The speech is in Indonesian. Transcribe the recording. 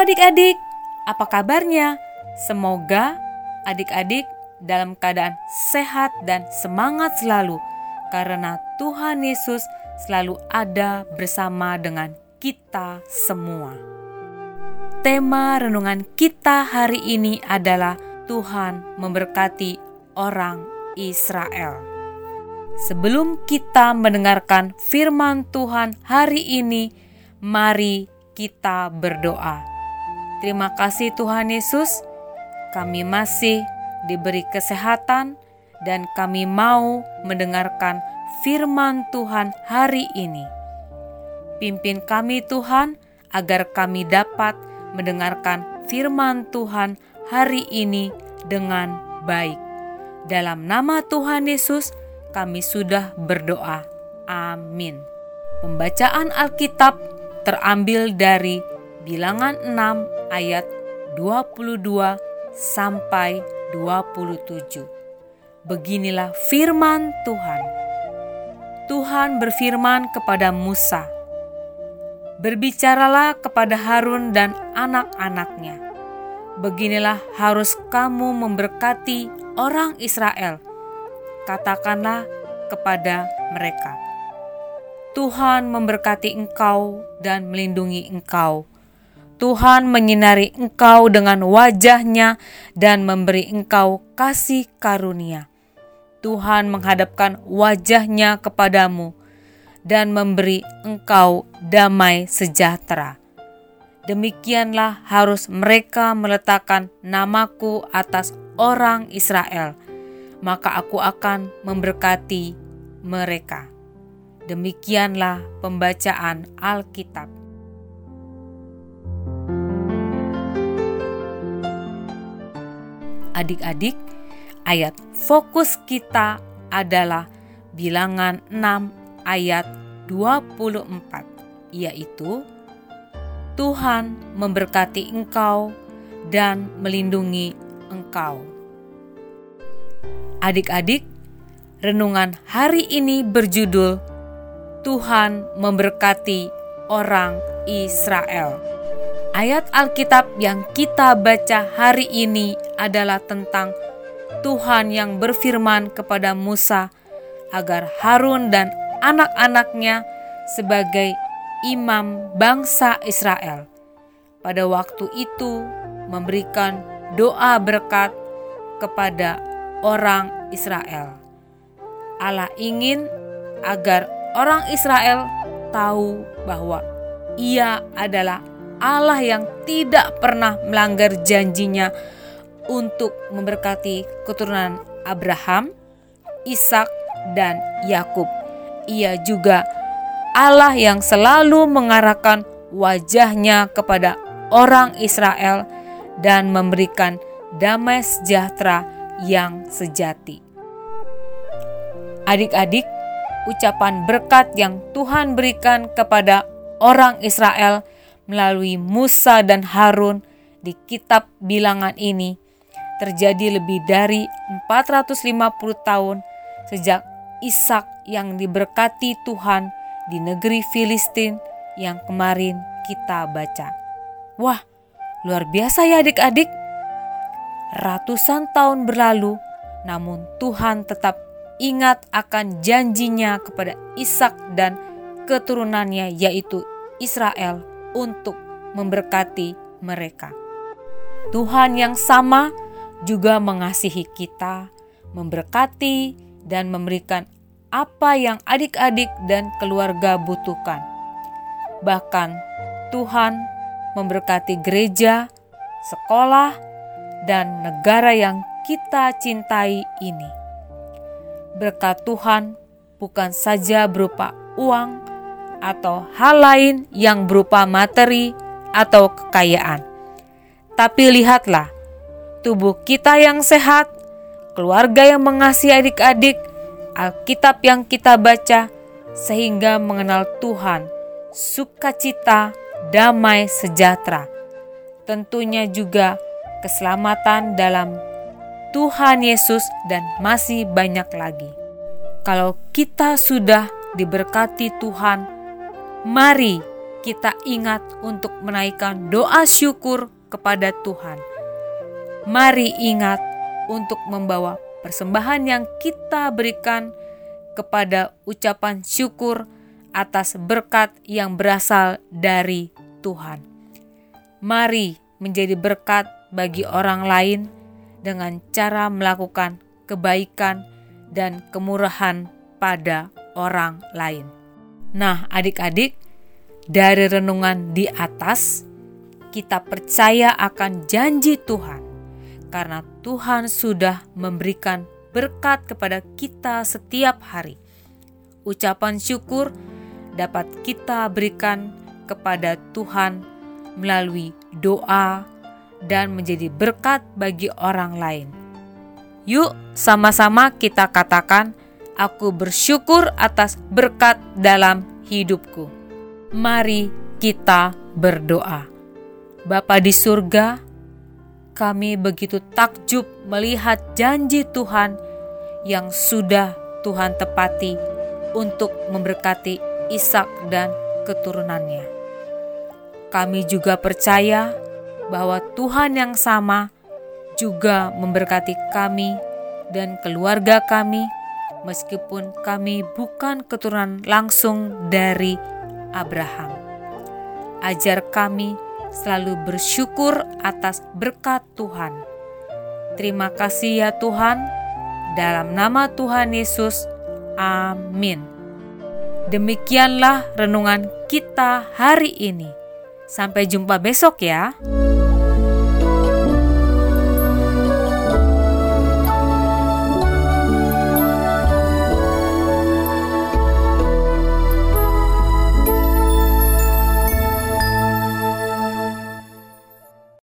Adik-adik, apa kabarnya? Semoga adik-adik dalam keadaan sehat dan semangat selalu, karena Tuhan Yesus selalu ada bersama dengan kita semua. Tema renungan kita hari ini adalah Tuhan memberkati orang Israel. Sebelum kita mendengarkan firman Tuhan hari ini, mari kita berdoa. Terima kasih Tuhan Yesus, kami masih diberi kesehatan dan kami mau mendengarkan firman Tuhan hari ini. Pimpin kami Tuhan agar kami dapat mendengarkan firman Tuhan hari ini dengan baik. Dalam nama Tuhan Yesus, kami sudah berdoa. Amin. Pembacaan Alkitab terambil dari Bilangan 6 ayat 22 sampai 27. Beginilah firman Tuhan. Tuhan berfirman kepada Musa, Berbicaralah kepada Harun dan anak-anaknya. Beginilah harus kamu memberkati orang Israel. Katakanlah kepada mereka, Tuhan memberkati engkau dan melindungi engkau Tuhan menyinari engkau dengan wajahnya dan memberi engkau kasih karunia. Tuhan menghadapkan wajahnya kepadamu dan memberi engkau damai sejahtera. Demikianlah harus mereka meletakkan namaku atas orang Israel, maka aku akan memberkati mereka. Demikianlah pembacaan Alkitab. Adik-adik, ayat fokus kita adalah bilangan 6 ayat 24, yaitu Tuhan memberkati engkau dan melindungi engkau. Adik-adik, renungan hari ini berjudul Tuhan memberkati orang Israel. Ayat Alkitab yang kita baca hari ini adalah tentang Tuhan yang berfirman kepada Musa agar Harun dan anak-anaknya sebagai imam bangsa Israel. Pada waktu itu memberikan doa berkat kepada orang Israel. Allah ingin agar orang Israel tahu bahwa Ia adalah Allah yang tidak pernah melanggar janjinya untuk memberkati keturunan Abraham, Ishak, dan Yakub. Ia juga Allah yang selalu mengarahkan wajahnya kepada orang Israel dan memberikan damai sejahtera yang sejati. Adik-adik, ucapan berkat yang Tuhan berikan kepada orang Israel melalui Musa dan Harun di kitab bilangan ini terjadi lebih dari 450 tahun sejak Ishak yang diberkati Tuhan di negeri Filistin yang kemarin kita baca. Wah, luar biasa ya adik-adik. Ratusan tahun berlalu, namun Tuhan tetap ingat akan janjinya kepada Ishak dan keturunannya yaitu Israel untuk memberkati mereka. Tuhan yang sama juga mengasihi kita, memberkati, dan memberikan apa yang adik-adik dan keluarga butuhkan. Bahkan Tuhan memberkati gereja, sekolah, dan negara yang kita cintai ini. Berkat Tuhan bukan saja berupa uang, atau hal lain yang berupa materi atau kekayaan. Tapi lihatlah, tubuh kita yang sehat, keluarga yang mengasihi adik-adik, Alkitab yang kita baca, sehingga mengenal Tuhan, sukacita, damai, sejahtera. Tentunya juga keselamatan dalam Tuhan Yesus dan masih banyak lagi. Kalau kita sudah diberkati Tuhan, Mari kita ingat untuk menaikkan doa syukur kepada Tuhan. Mari ingat untuk membawa persembahan yang kita berikan kepada ucapan syukur atas berkat yang berasal dari Tuhan. Mari menjadi berkat bagi orang lain dengan cara melakukan kebaikan dan kemurahan pada orang lain. Nah, adik-adik, dari renungan di atas, kita percaya akan janji Tuhan, karena Tuhan sudah memberikan berkat kepada kita setiap hari. Ucapan syukur dapat kita berikan kepada Tuhan melalui doa dan menjadi berkat bagi orang lain. Yuk, sama-sama kita katakan, "Aku bersyukur atas berkat dalam hidupku." Mari kita berdoa. Bapa di surga, kami begitu takjub melihat janji Tuhan yang sudah Tuhan tepati untuk memberkati Ishak dan keturunannya. Kami juga percaya bahwa Tuhan yang sama juga memberkati kami dan keluarga kami, meskipun kami bukan keturunan langsung dari Abraham. Ajar kami selalu bersyukur atas berkat Tuhan. Terima kasih ya Tuhan, dalam nama Tuhan Yesus, amin. Demikianlah renungan kita hari ini. Sampai jumpa besok ya.